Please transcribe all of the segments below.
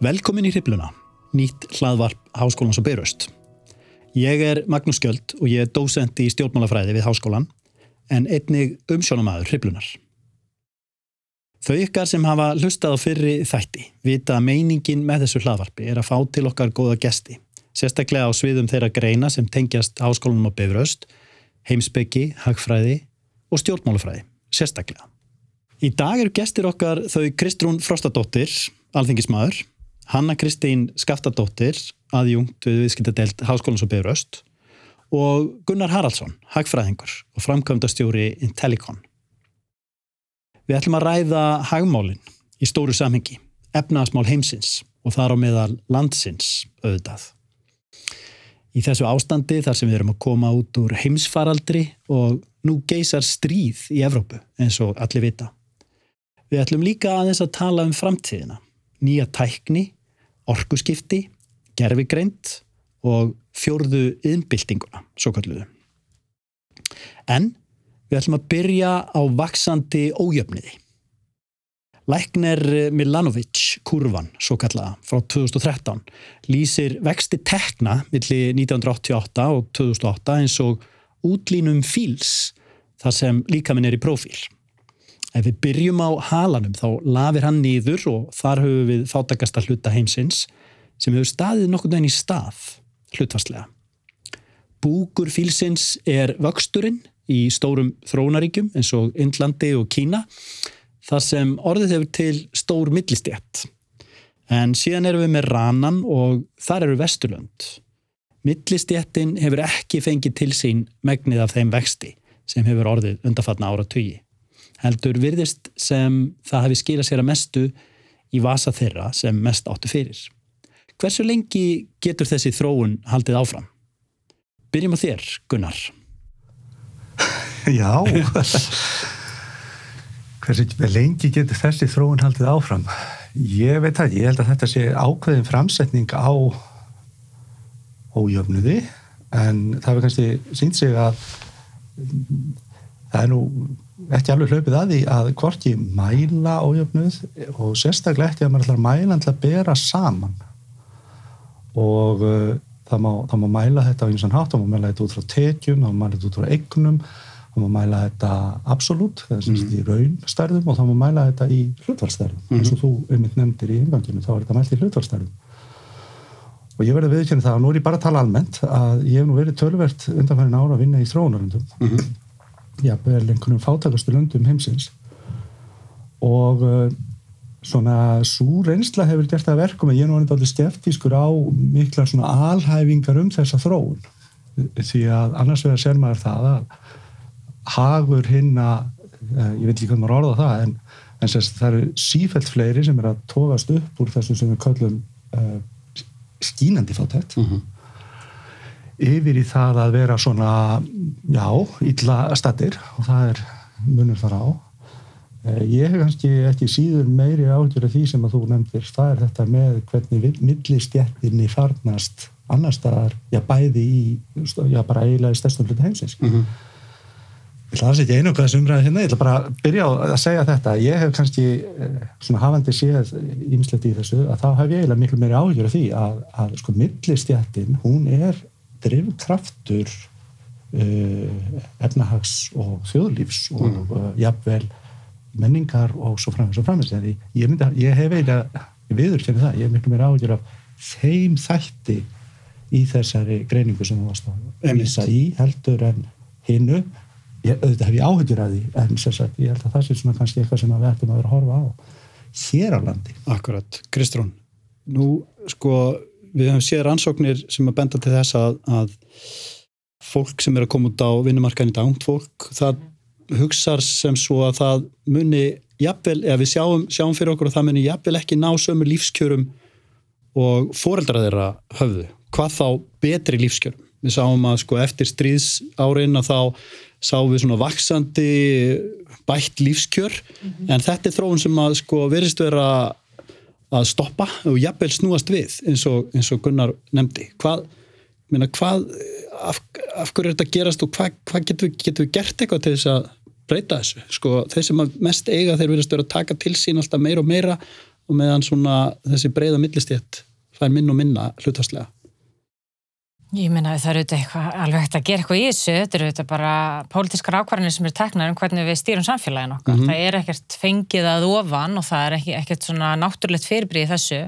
Velkomin í Hripluna, nýtt hlaðvarp Háskólans og Beiröst. Ég er Magnús Skjöld og ég er dósent í stjórnmálafræði við Háskólan en einnig umsjónamaður Hriplunar. Þau ykkar sem hafa hlustað á fyrri þætti vita að meiningin með þessu hlaðvarpi er að fá til okkar góða gesti, sérstaklega á sviðum þeirra greina sem tengjast Háskólanum og Beiröst, heimsbyggi, hagfræði og stjórnmálafræði, sérstaklega. Í dag eru gestir okkar þau Kristrún Frostadóttir, alþingismadur, Hanna Kristín Skaftadóttir, aðjungt við viðskiptadelt Háskólans og Bifröst og Gunnar Haraldsson, hagfræðingur og framkvæmdastjóri Intellicon. Við ætlum að ræða hagmálinn í stóru samhengi, efnaðasmál heimsins og þar á meðal landsins auðvitað. Í þessu ástandi þar sem við erum að koma út úr heimsfaraldri og nú geysar stríð í Evrópu eins og allir vita. Við ætlum líka aðeins að tala um framtíðina, nýja tækni orkuskipti, gerfigreint og fjórðu innbyltinguna, svo kalluðu. En við ætlum að byrja á vaksandi ójöfniði. Lækner Milanovic kurvan, svo kallaða, frá 2013, lýsir vexti tekna millir 1988 og 2008 eins og útlínum fíls þar sem líka minn er í profíl. Ef við byrjum á halanum þá lafir hann nýður og þar höfum við fátakasta hluta heimsins sem hefur staðið nokkur dægn í stað hlutvarslega. Búkur fílsins er vöxturinn í stórum þróunaríkjum eins og Indlandi og Kína þar sem orðið hefur til stór millistjætt. En síðan erum við með ranan og þar eru vesturlönd. Millistjættin hefur ekki fengið til sín megnið af þeim vexti sem hefur orðið undarfatna ára tugi heldur virðist sem það hefði skilað sér að mestu í vasa þeirra sem mest áttu fyrir. Hversu lengi getur þessi þróun haldið áfram? Byrjum á þér, Gunnar. Já, hversu lengi getur þessi þróun haldið áfram? Ég veit það, ég held að þetta sé ákveðin framsetning á ójöfnuði en það hefur kannski sínt sig að það er nú ekki alveg hlaupið að því að hvorki mæla ójöfnuð og sérstaklega ekki að maður ætlar að mæla ætlar að bera saman. Og uh, það, má, það má mæla þetta á einhversan hátt, það má mæla þetta út frá tekjum, það má mæla þetta út frá eignum það má mæla þetta absolutt það er semst mm. í raunstærðum og það má mæla þetta í hlutvarstærðum mm. eins og þú einmitt nefndir í inganginu, þá er þetta mælt í hlutvarstærðum og ég verði viðkynna það og nú er ég bara að tala almennt að ég hef nú verið tölvert undanfærin ára að vinna í þróunarundum mm -hmm jafnvel einhvernum fátakastu löndum heimsins. Og uh, svona svo reynsla hefur gert það verkum að ég er nú alveg skeftískur á mikla svona alhæfingar um þessa þróun. Því að annars vegar ser maður það að hagur hinn að uh, ég veit ekki hvernig maður orða það en, en sérst, það eru sífælt fleiri sem er að tóðast upp úr þessu sem við kallum uh, skínandi fátætt mm -hmm yfir í það að vera svona, já, illa statir og það er munur þar á. Eh, ég hef kannski ekki síður meiri áhugjur af því sem að þú nefndir, það er þetta með hvernig millistjættinni farnast annar staðar, já, bæði í, já, bara eiginlega í stærstum hlutu heimsins. Mm -hmm. Ég ætla að ekki einu hvað þessum umræði hérna, ég ætla bara að byrja að segja þetta. Ég hef kannski eh, svona hafandi séð ímislegt í þessu að þá hef ég eiginlega miklu meiri áhugjur af því að, að sko millistjættin, hún er drivkraftur uh, efnahags og þjóðlífs og mm. uh, jafnvel menningar og svo framins og framins ég, myndi, ég hef eiginlega viðurkjörði það, ég hef miklu mér áhugjur af þeim þætti í þessari greiningu sem þú varst að vísa í heldur en hinnu ég, auðvitað hef ég áhugjur af því en sagt, ég held að það sé svona kannski eitthvað sem við ættum að vera að horfa á hér á landi. Akkurat, Kristrún nú sko við höfum séð rannsóknir sem að benda til þess að, að fólk sem er að koma út á vinnumarkaðin í dag, ungt fólk, það hugsar sem svo að það muni jafnvel, eða við sjáum, sjáum fyrir okkur að það muni jafnvel ekki ná sömu lífskjörum og foreldra þeirra höfðu. Hvað þá betri lífskjörum? Við sáum að sko eftir stríðsárin að þá sáum við svona vaksandi bætt lífskjör mm -hmm. en þetta er þróun sem að sko verist vera að stoppa og jafnvel snúast við eins og, eins og Gunnar nefndi. Hvað, minna, hvað af, af hverju er þetta að gerast og hvað, hvað getur, við, getur við gert eitthvað til þess að breyta þessu? Sko, þeir sem mest eiga þeir verðast að taka til sín alltaf meira og meira og meðan svona þessi breyða millistétt fær minn og minna hlutastlega Ég meina það eru auðvitað eitthvað alveg hægt að gera eitthvað í þessu, þetta eru auðvitað bara pólitískar ákvarðinir sem eru teknar um hvernig við stýrum samfélagin okkar. Mm -hmm. Það er ekkert fengið að ofan og það er ekki, ekkert svona náttúrulegt fyrirbríð þessu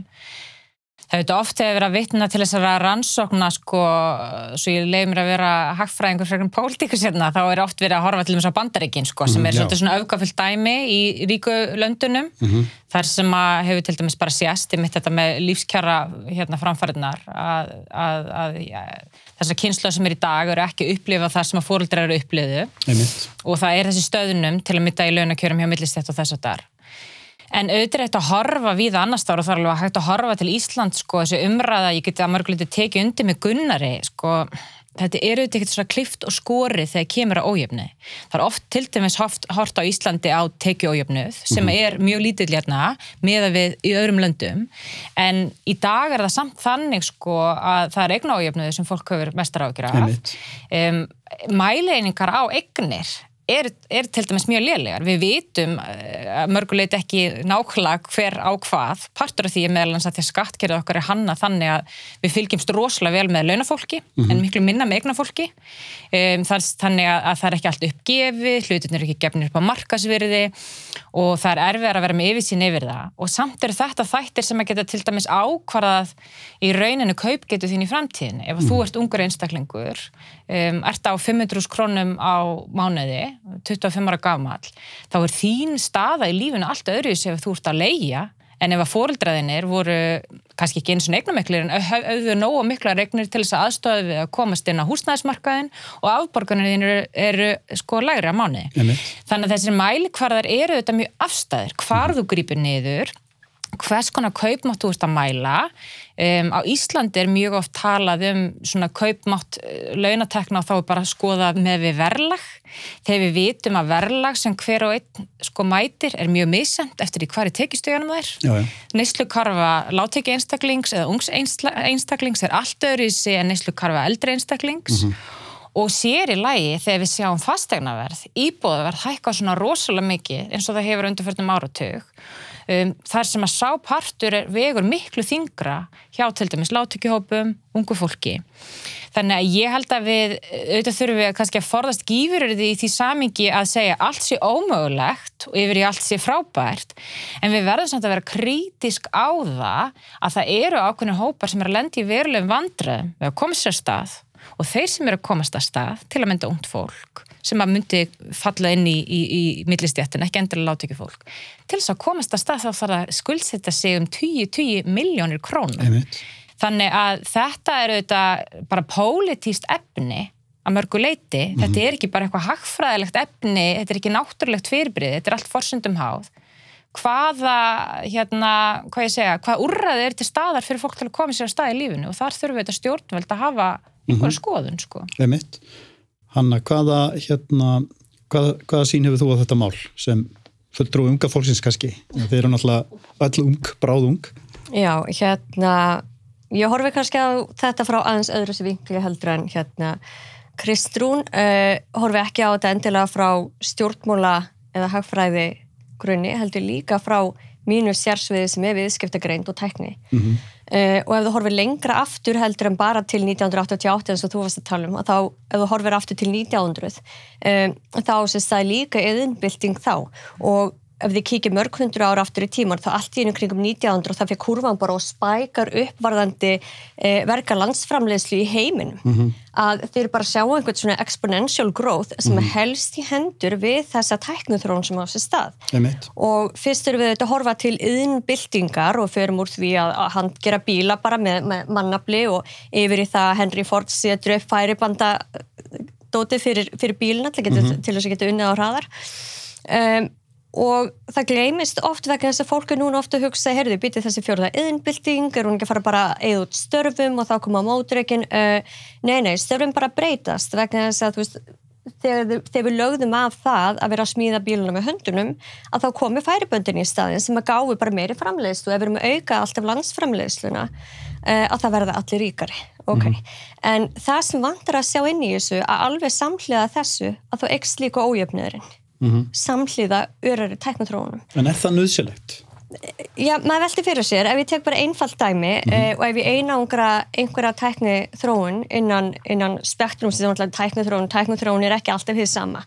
það veit oft hefur verið að vitna til þess að rannsókna sko, svo ég leiði mér að vera hagfræðingur fyrir einhvern pólitíkus hérna, þá er oft verið að horfa til þess að bandaríkin sko, sem er mm, svona öfgafullt dæmi í ríku löndunum mm -hmm. þar sem að hefur til dæmis bara sést í mitt þetta með lífskjara hérna framfæriðnar að, að, að ja, þessar kynslu sem er í dag eru ekki upplifa það sem að fóröldrar eru uppliðu og það er þessi stöðunum til að mitta í launakjörum hjá millistett og þess að þar En auðvitað þetta að horfa við annars ára er alveg hægt að horfa til Ísland sko, þessu umræða, ég geti að mörguleiti tekið undir með Gunnari, sko, þetta er auðvitað svona klift og skori þegar kemur á ójöfni. Það er oft til dæmis hort á Íslandi á tekið ójöfnuð sem -hmm. er mjög lítill hérna með að við í öðrum löndum en í dag er það samt þannig sko að það er eigna ójöfnuð sem fólk hefur mestar ágjur af. Um, mæleiningar á eignir er, er til dæmis mjög lélegar. Við vitum uh, mörguleit ekki nákvæmlega hver á hvað. Partur af því er meðal að því að skattkerðið okkar er hanna þannig að við fylgjumst rosalega vel með launafólki mm -hmm. en miklu minna með eignafólki. Um, þannig að, að það er ekki allt uppgefið, hlutin er ekki gefnir upp á markasvirði og það er erfiðar að vera með yfirsýn yfir það. Og samt eru þetta þættir sem að geta til dæmis ákvarðað í rauninu kaupgetu þín í framtíðin. Ef mm -hmm. þú ert ungur einstaklingur, um, ert á 500 krónum á mánuði 25 ára gafmall, þá er þín staða í lífinu allt öðru sem þú ert að leia en ef að fóreldraðinir voru kannski ekki eins og eignamiklir en auðvitað nógu mikla regnir til þess að aðstofa við að komast inn á húsnæðismarkaðin og afborgarnir eru, eru sko lægri á mánu. Þannig að þessir mælikvarðar eru þetta mjög afstæðir. Hvar mm. þú grýpir niður, hvers konar kaupmátt þú ert að mæla? Um, á Íslandi er mjög oft talað um svona kaupmátt uh, launatekna og þá er bara að skoða með við verðlag. Þegar við vitum að verðlag sem hver og einn sko mætir er mjög misend eftir því hvað er. Tekistöðunum þær neyslukarfa látteki einstaklings eða ungs einstaklings er allt öðru í sig en neyslukarfa eldri einstaklings. Mm -hmm. og sér í lægi þegar við sjáum fastegnaverð, íbúðaverð hækka svona rosalega mikið eins og það hefur undirförnum áratug um, þar sem að sápartur vegur miklu þingra hjá til dæmis láttökjuhópum, ungu fólki. Þannig að ég held að við, auðvitað þurfum við kannski að forðast gífurur því því samingi að segja allt sé ómögulegt og yfir í allt sé frábært, en við verðum samt að vera krítisk á það að það eru ákveðinu hópar sem er að lendi í verulegum vandröðum við að komast sér stað og þeir sem eru að komast að stað, til að mynda ungt fólk, sem að myndi falla inn í, í, í millistjættin, ekki endilega láti ekki fólk. Til þess að komast að stað þá þarf að skuldsetja sig um 10-10 miljónir krónum. Þannig að þetta er auðvitað bara pólitíst efni að mörgu leiti. Mm -hmm. Þetta er ekki bara eitthvað hagfræðilegt efni, þetta er ekki náttúrulegt fyrirbrið, þetta er allt forsundum háð. Hvaða, hérna, hvað ég segja, hvaða úrraði er til staðar fyrir fólk til að koma sér að stað í lífinu og þar þurfum við þetta stjórnveld að hafa einhverja mm -hmm. skoðun, sko. Hanna, hvaða, hérna, hvaða, hvaða sín hefur þú á þetta mál sem fulltrú unga fólksins kannski? Þeir eru náttúrulega all ung, bráð ung. Já, hérna, ég horfi kannski á þetta frá aðeins öðru sem vinkli heldur en hérna Kristrún uh, horfi ekki á þetta endilega frá stjórnmóla eða hagfræði grunni, heldur líka frá mínu sérsviði sem er viðskiptagreind og tækni. Mm -hmm. Uh, og ef þú horfir lengra aftur heldur en bara til 1988 eins og þú varst að tala um, þá ef þú horfir aftur til 1900 um, þá sést það líka yðinbilding þá. Og ef þið kíkir mörg hundur ára aftur í tíman þá allt í einu kringum 1900 og það fyrir kurvan bara og spækar uppvarðandi eh, verka landsframlegslu í heiminum mm -hmm. að þeir bara sjá einhvern svona exponential growth sem mm -hmm. helst í hendur við þessa tæknuþrón sem á þessi stað Emitt. og fyrst eru við að horfa til yðinbildingar og förum úr því að, að hann gera bíla bara með, með mannabli og yfir í það Henry Ford setur upp færibanda dóti fyrir, fyrir bílina til, mm -hmm. til þess að geta unnið á hraðar um, og það gleymist oft vegna þess að fólk er núna ofta að hugsa, heyrðu, býtið þessi fjörða yðinbilding, er hún ekki að fara bara eða út störfum og þá koma mótreikin uh, nei, nei, störfum bara breytast vegna þess að, veist þegar, þegar við lögðum af það að vera að smíða bíluna með höndunum, að þá komi færiböndin í staðin sem að gáði bara meiri framleiðslu og ef við erum að auka alltaf landsframleiðsluna uh, að það verða allir ríkari. Ok, mm. en það sem vantar að sjá inn í þessu að alveg samhliða þessu að mm -hmm. samhliða örari tæknatrónum. En er það nöðsilegt? Já, maður velti fyrir sér, ef ég tek bara einfalt dæmi mm -hmm. og ef ég einangra einhverja tækni þróun innan, innan spektrum sem er tækni þróun, tækni þróun er ekki alltaf því sama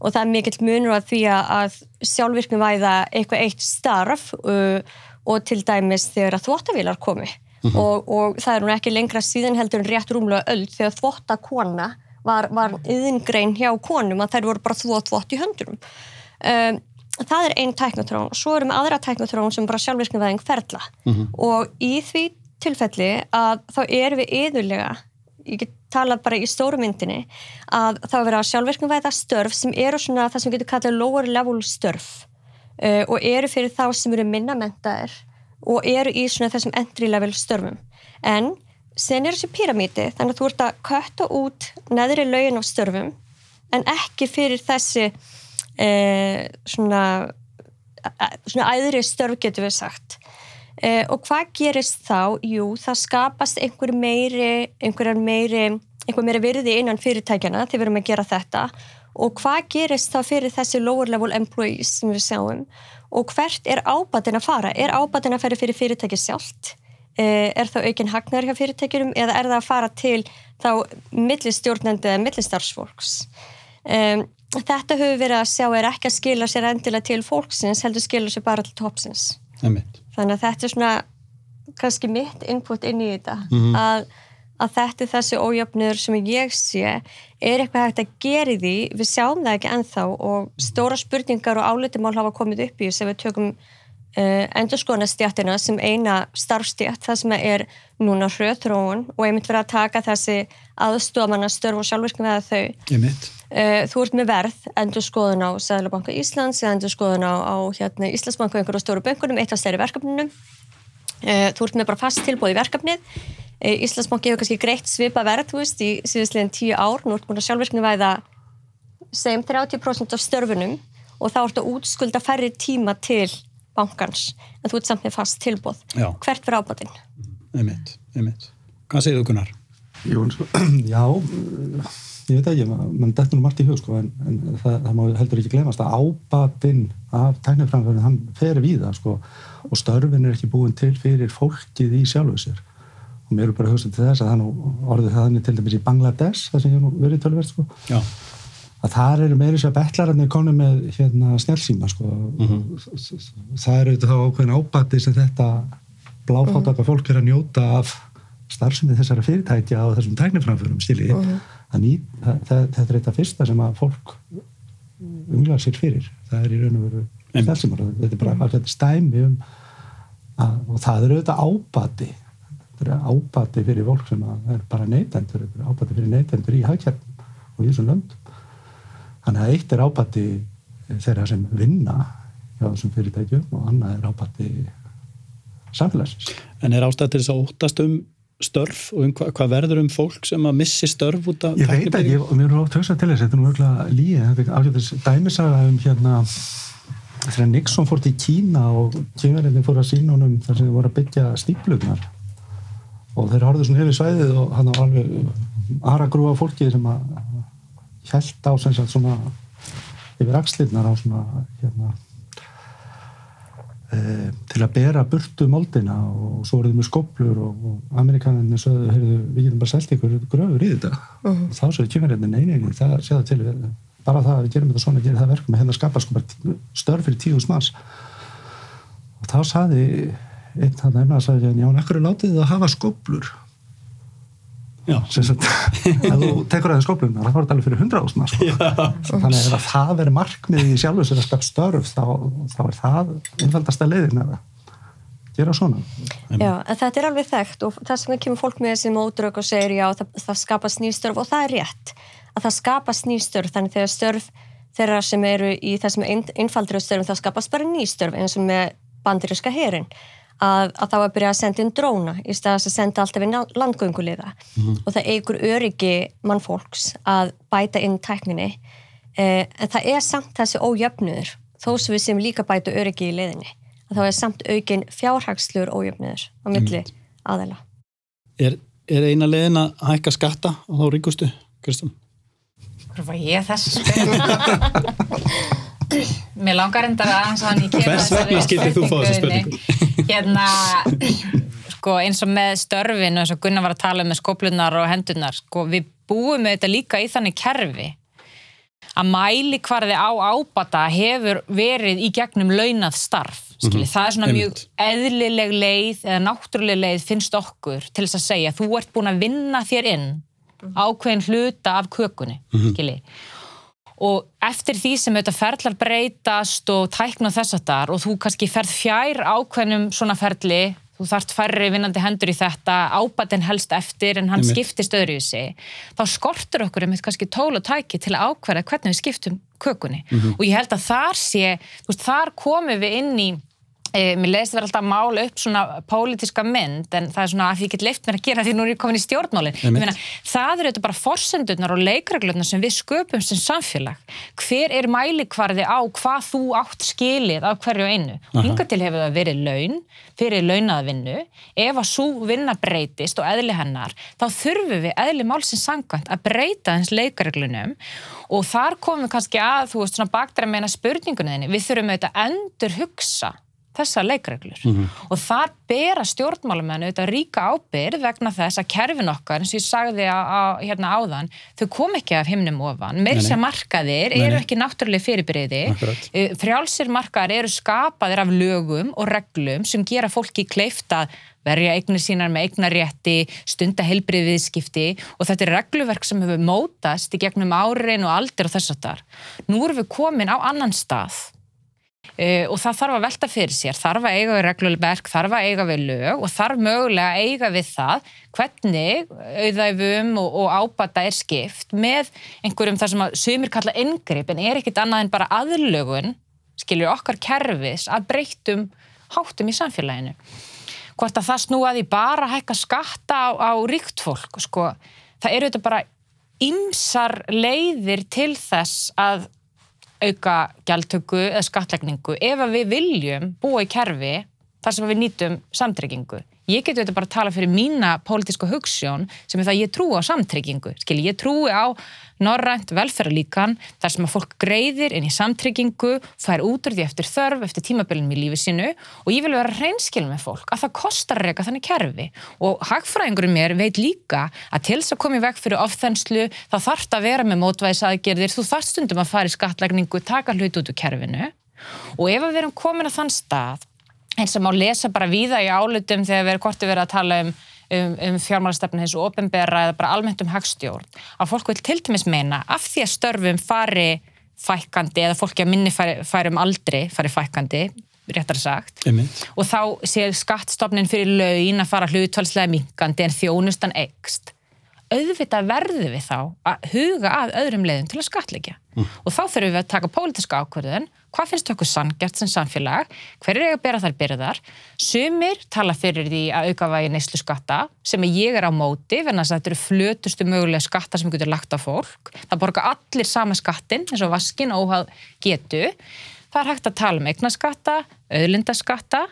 og það er mikill munur að því að sjálfvirkni væða eitthvað eitt starf uh, og til dæmis þegar að þvóttavílar komi mm -hmm. og, og það er nú ekki lengra síðan heldur en rétt rúmlega öll þegar þvóttakona var, var yðingrein hjá konum að þær voru bara þvótt þvótt í höndurum um, það er einn tæknatrón og svo erum aðra tæknatrón sem bara sjálfvirknivæðing ferla. Mm -hmm. og í því tilfelli að þá erum við yðurlega ég get talað bara í stóru myndinni að þá er að sjálfvirknivæða störf sem eru svona það sem getur kallað lower level störf. Uh, og eru fyrir þá sem eru minnamentaðir og eru í svona þessum entry level störfum. En sen er þessi pyramíti þannig að þú ert að kötta út neðri laugin á störfum en ekki fyrir þessi eh, svona, svona æðri störf getur við sagt eh, og hvað gerist þá? Jú, það skapast einhver meiri einhver meiri, einhver meiri virði innan fyrirtækjana þegar við erum að gera þetta og hvað gerist þá fyrir þessi lower level employees sem við sjáum og hvert er ábatin að fara? Er ábatin að fara fyrir fyrirtæki sjálft? Eh, er það aukinn hagnar hjá fyrirtækjurum eða er það að fara til þá millistjórnandi eða millistarfsfólks? Um, þetta höfum við verið að sjá er ekki að skila sér endilega til fólksins heldur skila sér bara til toppsins þannig að þetta er svona kannski mitt input inn í þetta mm -hmm. að, að þetta er þessi ójöfnur sem ég sé er eitthvað hægt að gera því við sjáum það ekki ennþá og stóra spurningar og álutimál hafa komið upp í að við tökum Uh, endurskoðanastjættina sem eina starfstjætt það sem er núna hrjöðtróun og einmitt verið að taka þessi aðstofamanna störf og sjálfvirkni við þau. Uh, þú ert með verð endurskoðun á Sæðlabanka Íslands eða endurskoðun á, á hérna, Íslandsbanku einhverju stóru böngunum, eitt af stærri verkefnunum. Uh, þú ert með bara fast tilbúið í verkefnið. Íslandsbanki hefur kannski greitt svipa verð veist, í síðustleginn tíu ár, nú ert búin að sjálfvirkni væða segjum 30% af störfunum og þá ert að útskulda færri tíma til bankans en þú ert samt með fast tilbúð já. hvert verður ábæðin? Einmitt, einmitt. Hvað segir þú Gunnar? Jú, já ég veit ekki, mann dettur nú margt í hug sko, en, en það, það má heldur ekki glemast að ábæðin af tækniframfjörðin hann fer við það sko, og störfin er ekki búin til fyrir fólkið í sjálfu sér og mér er bara að hugsa til þess að það nú orðið það til dæmis í Bangladesh það sem ég nú verið tölverð sko Já að þar eru meiri sér betlararnir konu með hérna, snjálfsíma sko. mm -hmm. það eru þetta þá ákveðin ábati sem þetta bláfátaka fólk er að njóta af starfsefni þessara fyrirtækja og þessum tækniframförum stíli mm -hmm. Þetta er þetta fyrsta sem að fólk unglar sér fyrir það er í raun og veru snjálfsíma þetta er bara mm -hmm. stæmi um að, og það eru þetta ábati þetta er ábati fyrir fólk sem er bara neytendur ábati fyrir neytendur í hagkjörnum og í þessum löndum Þannig að eitt er ábætti þeirra sem vinna hjá þessum fyrirtækjum og annað er ábætti samfélagsins. En er ástæð til þess að óttast um störf og um hva, hvað verður um fólk sem að missi störf út af Ég veit ekki, og mér er ótt högst að til þess þetta er nú örgulega líið, þetta er ákveðis dæmisaga um hérna þegar Nixon fór til Kína og kynverðinni fór að sína honum þar sem þið voru að byggja stíplugnar og þeir horfðu svona hefur svæðið og hann á alveg aðra grúa fólki sem að held á sem sagt svona yfir axlirnar á svona hérna e, til að bera burtu moldina og svo voruð með skoblur og, og amerikaninni sögðu, heyrðu, við getum bara selgt ykkur gröfur í þetta. Uh -huh. og þá sögðu kjöfnirinn, nei, nei, nei, það séða til við, bara það að við gerum þetta svona, gerum það verkum. Að hérna skapa sko bara störf fyrir tíu smars og þá saði einn hann efna að sagði, já, ekkur er látið að hafa skoblur ef þú tekur aðeins skóplum þá er þetta alveg fyrir hundra ásna sko. þannig að það verður markmið í sjálfur sem er skap störf þá, þá er það einfaldasta leiðin að gera svona. Já, en þetta er alveg þekkt og það sem kemur fólk með þessi mótrök og segir já, það, það skapast nýstörf og það er rétt að það skapast nýstörf þannig þegar störf þeirra sem eru í þessum einfaldri störfum það skapast bara nýstörf eins og með bandiríska herin að, að þá að byrja að senda inn dróna í staðast að senda alltaf inn landgönguliða mm -hmm. og það eigur öryggi mannfólks að bæta inn tækninni eh, en það er samt þessi ójöfnuður þó sem við sem líka bæta öryggi í leiðinni að þá er samt aukin fjárhagslur ójöfnuður á milli mm. aðeila er, er eina leiðin að hækka skatta á þá ríkustu, Kristján? Hvað var ég þess? Mér mér langar endar aðeins að hann í kemur Hvers vegna skildir þú fá þessa spurningu? Hérna, sko, eins og með störfin eins og Gunnar var að tala um með skoplunar og hendunar, sko, við búum með þetta líka í þannig kerfi að mæli hvarði á ábata hefur verið í gegnum launað starf, skilji, það er svona einmitt. mjög eðlileg leið eða náttúruleg leið finnst okkur til þess að segja þú ert búin að vinna þér inn ákveðin hluta af kökunni, skilji og eftir því sem þetta ferlar breytast og tækna þess að þar og þú kannski ferð fjær ákveðnum svona ferli, þú þarft færri vinnandi hendur í þetta, ábatinn helst eftir en hann Einmitt. skiptist öðru í sig þá skortur okkur einmitt kannski tól og tæki til að ákveða hvernig við skiptum kökunni og ég held að þar sé þú veist, þar komum við inn í E, mér leiðist vera alltaf að mála upp svona pólitíska mynd en það er svona að ég get leift mér að gera því nú er ég komin í stjórnmálin. Meina, það eru þetta bara forsendurnar og leikreglurnar sem við sköpum sem samfélag. Hver er mælikvarði á hvað þú átt skilið af hverju einu? Aha. hinga til hefur það verið laun fyrir launaða vinnu ef að svo vinna breytist og eðli hennar þá þurfum við eðli málsins sangkvæmt að breyta þess leikreglunum. Og þar komum við kannski að þú veist svona bakdara meina spurningunni við þurfum auðvitað að endur hugsa þessar leikreglur. Og þar bera stjórnmálamennu auðvitað ríka ábyrð vegna þess að kerfin okkar eins og ég sagði á, á, hérna áðan þau kom ekki af himnum ofan. Meir sem markaðir eru ekki náttúrulega fyrirbyrði. Akkurat. frjálsir markaðir eru skapaðir af lögum og reglum sem gera fólki kleift að verja eignir sínar með eignarétti, stunda heilbrið viðskipti og þetta er regluverk sem hefur mótast í gegnum árin og aldir og þess að þar. Nú erum við komin á annan stað Uh, og það þarf að velta fyrir sér, þarf að eiga við regluverk, þarf að eiga við lög og þarf mögulega að eiga við það hvernig auðæfum og, og ábata er skipt með einhverjum þar sem að sumir kalla inngrip en er ekkit annað en bara aðlögun skilur okkar kerfis að breyttum háttum í samfélaginu. Hvort að það snúaði bara að hækka skatta á, á ríkt fólk sko, það eru þetta bara ymsar leiðir til þess að auka gjaldtöku eða skattlegningu ef við viljum búa í kerfi þar sem við nýtum samtryggingu. Ég geti þetta bara að tala fyrir mína pólitíska hugssjón sem er það að ég trúi á samtryggingu. Skilji, ég trúi á norrænt velferðarlíkan þar sem að fólk greiðir inn í samtryggingu, fær út úr því eftir þörf, eftir tímabilin í lífi sínu og ég vil vera reynskil með fólk að það kostar reyka þannig kerfi. Og hagfræðingurum mér veit líka að til þess að koma í veg fyrir ofþenslu þá þarf það að vera með mótvæðisaðgerðir, þú þarf stundum að fara í skattlegningu, taka hlut út úr kerfinu. Og ef við erum komin að þann stað eins og má lesa bara víða í álutum þegar við erum kortið verið að tala um, um, um fjármálastefni eins og opinbera eða bara almennt um hagstjórn, að fólk vil til dæmis meina af því að störfum fari fækkandi eða fólki að minni fari, fari um aldri fari fækkandi, réttar sagt Einmitt. og þá sé skattstofnin fyrir laun að fara hlutvalslega minkandi en þjónustan ekst auðvitað verðum við þá að huga að öðrum leiðum til að skattleggja. Og þá þurfum við að taka pólitíska ákvörðun. Hvað finnst okkur sanngert sem samfélag? Hver er ég að bera þær byrðar? Sumir tala fyrir því að auka vægi neyslu skatta sem ég er á móti venna að þetta eru flötustu mögulega skatta sem getur lagt á fólk. Það borga allir sama skattin eins og vaskin óhað getu. Það er hægt að tala um eignaskatta auðlindaskatta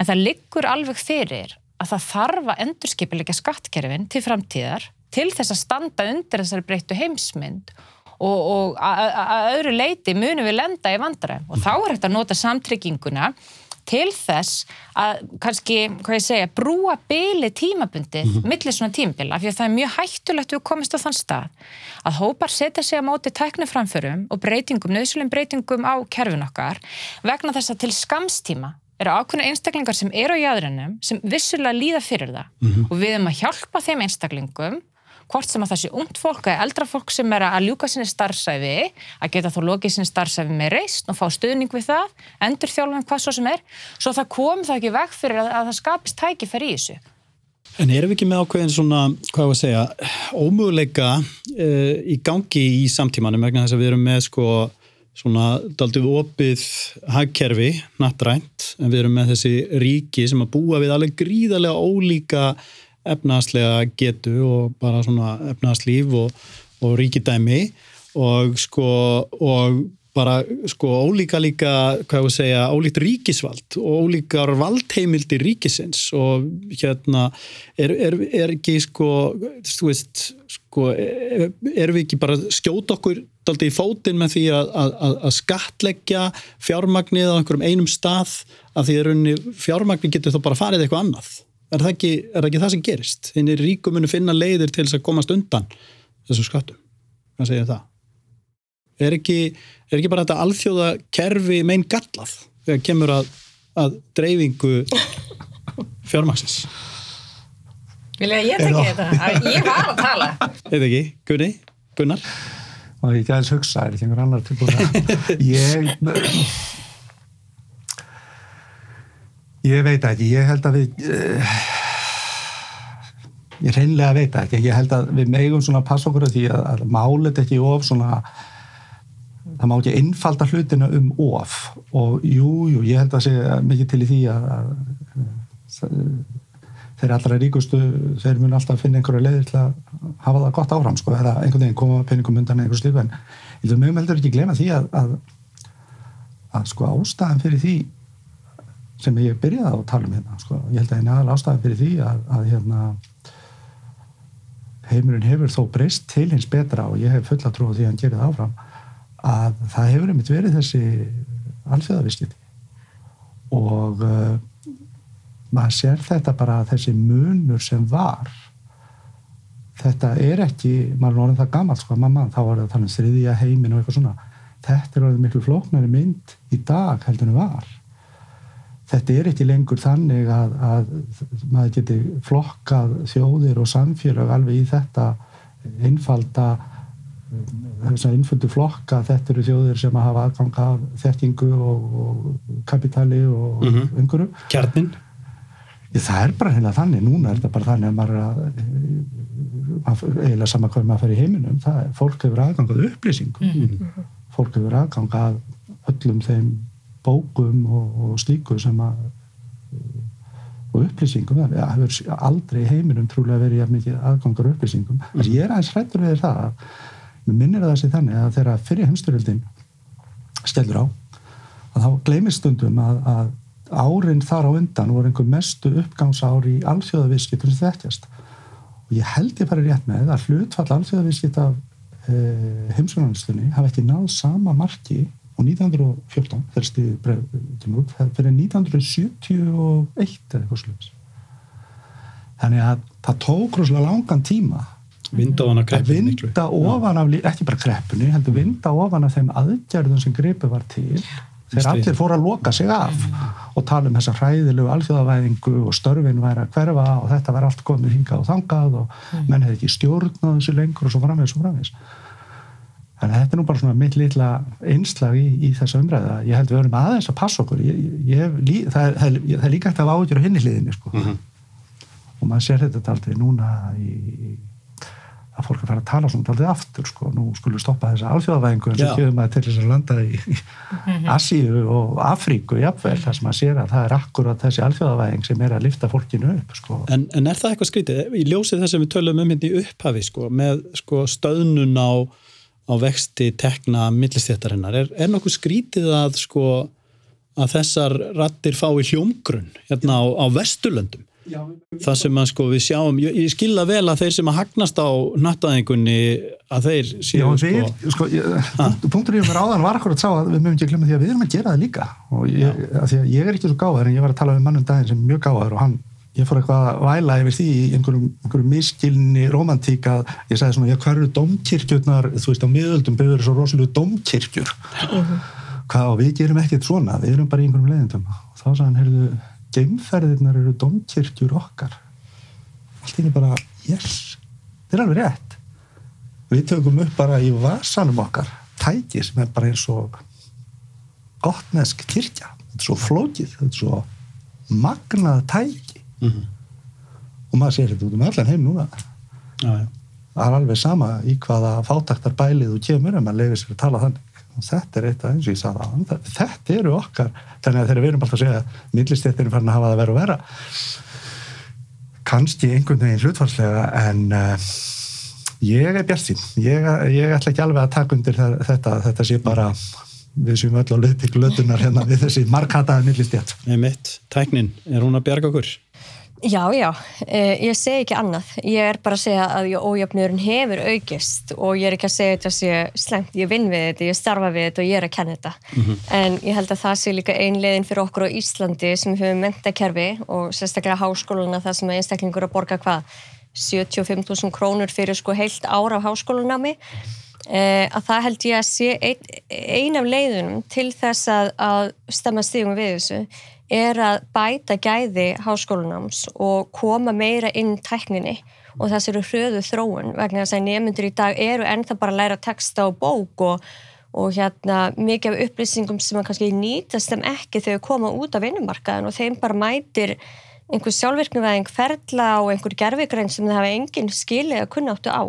en það liggur alveg fyrir að það þarf að endurskipilegja skattkerfin til framtíðar til þess að standa undir þessari breyttu heimsmynd og, og að að öðru leiti munum við lenda í vandræðum. Og þá er hægt að nota samtrygginguna til þess að kannski, hvað ég segja, brúa byli tímabundið millir svona tímabila því að það er mjög hættulegt við komist á þann stað. Að hópar setja sig á móti tækniframförum og breytingum, nöðsulum breytingum á kerfin okkar vegna þess að til skamstíma eru ákveðna einstaklingar sem eru á jæðrunum sem vissulega líða fyrir það. Og við erum að hjálpa þeim einstaklingum hvort sem að það sé ungt fólk eða eldra fólk sem er að ljúka sinni starfsæfi að geta þá lokið sinni starfsæfi með reist og fá stuðning við það, endur þjálfum hvað svo sem er, svo það kom það ekki veg fyrir að, að það skapist tækifæri í þessu. En erum við ekki með ákveðin svona, hvað var að segja, ómöguleika uh, í gangi í samtímanum vegna þess að við erum með sko svona daldið opið hagkerfi, nattrænt, en við erum með þessi ríki sem að búa við alveg gríðarlega ólíka efnaðslega getu og bara svona efnaðslíf og, og ríkidæmi og sko og bara sko ólíka líka, hvað ég segja, ólíkt ríkisvald og ólíkar valdheimildir ríkisins og hérna er, er, er ekki sko, þú veist, sko, er, erum við ekki bara skjóta okkur daldi í fótinn með því að, að, að skatleggja fjármagnið á einhverjum einum stað að því að fjármagnið getur þá bara farið eitthvað annað. Er það ekki, er það, ekki það sem gerist? Þinn er ríkum munu finna leiðir til þess að komast undan þessu skattum. Hvað segir það? Er ekki, er ekki bara þetta alþjóða kerfi megin gallað þegar kemur að, að dreifingu fjármaksins? Vilja ég tekja þetta? Ég var að tala. Eða ekki? Gunni? Gunnar? Og ég gæðis hugsa, er ekki einhver annar tilbúin að ég ég veit ekki, ég held að við uh, ég reynlega veit ekki, ég held að við megum svona að passa okkur að því að, að málet ekki of svona það má ekki einfalda hlutina um of. Og jú, jú, ég held að segja mikið til í því að, að þeir allra ríkustu þeir mun alltaf finna einhverju leiðir til að hafa það gott áfram, sko, eða einhvern veginn koma peningum undan einhverju slíku, en ég vil mjög meldur ekki glema því að, að að sko ástæðan fyrir því sem ég byrjaði á að tala um hérna, sko, ég held að eina aðal ástæðan fyrir því að, að hérna heimurinn hefur þó breyst til hins betra og ég hef fulla trú á því að hann gerir það áfram að það hefur einmitt verið þessi alþjóðaviskiti og uh, maður sér þetta bara þessi munur sem var þetta er ekki maður er orðin það gammal sko mamma þá var það að tala um þriðja heimin og eitthvað svona. Þetta er orðin miklu flóknari mynd í dag heldur en var þetta er ekki lengur þannig að, að maður geti flokkað þjóðir og samfélag alveg í þetta einfalda þess að innfundu flokka. Þetta eru þjóðir sem að hafa aðgang af þettingu og, og kapitali og Mhm. einhverju. Kjarnin? það er bara heila þannig, núna er þetta bara þannig að maður er að eiginlega sama hvað maður fer í heiminum það er, fólk hefur aðgang að upplýsingum. Fólk hefur aðgang að öllum þeim bókum og, og slíku sem að og upplýsingum, það hefur aldrei heiminum trúlega verið jafn mikið aðgangur að upplýsingum. Mm -hmm. Ég er aðeins hrættur við það að mér minnir að það sé þannig að þegar fyrir heimstyrjöldin stelur á að þá gleymist stundum að, að árin þar á undan voru einhver mestu uppgangsári í alþjóðavískiptum sem þekkjast og ég held ég bara rétt með að hlutfall alþjóðavískipt af e, heimsvönanistunni hafa ekki náð sama marki og 1914 þegar stíðið kemur út það fyrir 1971 eða sluðis þannig að það tók rosalega langan tíma Vinda ofan kreppu miklu. vinda ofan af, ekki bara kreppunni, heldur vinda ofan af þeim aðgerðum sem gripu var til. Þegar allir fóru að loka sig af og tala um þessa hræðilegu alþjóðavæðingu og störfin væri að hverfa og þetta var allt komið hingað og þangað og menn hefði ekki stjórn á þessu lengur og svo framvegis og framvegis þannig að þetta er nú bara svona mitt litla einslag í, í þessa umræða ég held við verðum aðeins að passa okkur ég, ég, ég, hef lí, það, er, það, er, það er líka eftir að ágjur á hinni hliðinni sko. og maður sér þetta aldrei núna í, að fólk er að fara að tala svona aldrei aftur sko. nú skulum við stoppa þessa alþjóðavæðingu en svo kjöfum maður til þess að landa í í Asíu og Afríku jafnvel, þar sem maður sér að það er akkurat þessi alþjóðavæðing sem er að lifta fólkinu upp sko. En, en er það eitthvað skrítið? Í ljósið þess að við tölum um í sko, sko, á, vexti tekna millistjættarinnar, er, er nokkuð skrítið að, sko, að þessar rattir fái hljómgrunn hérna á, á vesturlöndum? Það sem að sko við sjáum, ég, ég skilða vel að þeir sem að hagnast á nattaðingunni að þeir Já, séu en sko, við, sko, ég, punktur í mér áðan var akkurat sá að við mögum ekki að glemma því að við erum að gera það líka. Og ég, að því að ég er ekki svo gáðar en ég var að tala við mannum daginn sem er mjög gáðar og hann, ég fór eitthvað að væla yfir því í einhverjum, einhverjum miskilni romantík að ég sagði svona, já, hvað eru domkirkjurnar, þú veist, á miðöldum byggður svo rosalega domkirkjur hvað og við gerum ekkert svona, við erum bara í einhverjum leiðindum. Og þá sagði hann, heyrðu, geimferðirnar eru domkirkjur okkar. Allt í einu bara, yes þetta er alveg rétt. Við tökum upp bara í vasanum okkar tæki sem er bara eins og gottnesk kirkja. Þetta er svo flókið, þetta er svo magnað tæki Mhm. og maður sér þetta út um allan heim núna það er alveg sama í hvaða fátaktar bælið þú kemur en maður leifir sér að tala þannig og þetta er eitt af eins og ég sagði það- þetta eru okkar þannig að þegar við erum alltaf að segja að millistéttin er farin að hafa það verið og vera kannski einhvern veginn hlutfarslega en uh, ég er bjart sín ég, ég ætla ekki alveg að taka undir þe- þetta þetta sé bara við séum öll á leið til glötunar hérna við þessi markhataði millistjætt. Nei mitt, tæknin, er hún að bjarga okkur? Já, já, eh, ég segi ekki annað. Ég er bara að segja að ójöfnurinn hefur aukist og ég er ekki að segja þetta að sé slengt, ég vinn við þetta, ég starfa við þetta og ég er að kenna þetta. En ég held að það sé líka einlegin fyrir okkur á Íslandi sem höfum mentakerfi og sérstaklega háskóluna það sem einstaklingur að borga hvað? 75.000 krónur fyrir sko heilt ára á háskólunámi eh, að það held ég að sé ein, ein af leiðunum til þess að, að stemma stígum við þessu er að bæta gæði háskólunáms og koma meira inn tækninni og þess eru hröðu þróun vegna þess að nefnundur í dag eru ennþá bara að læra texta og bók og, og hérna mikið af upplýsingum sem að kannski nýtast þeim ekki þegar koma út af vinnumarkaðin og þeim bara mætir einhver sjálfvirknuvæðing ferla og einhver gerfigræn sem það hafa engin skilið að kunna áttu á.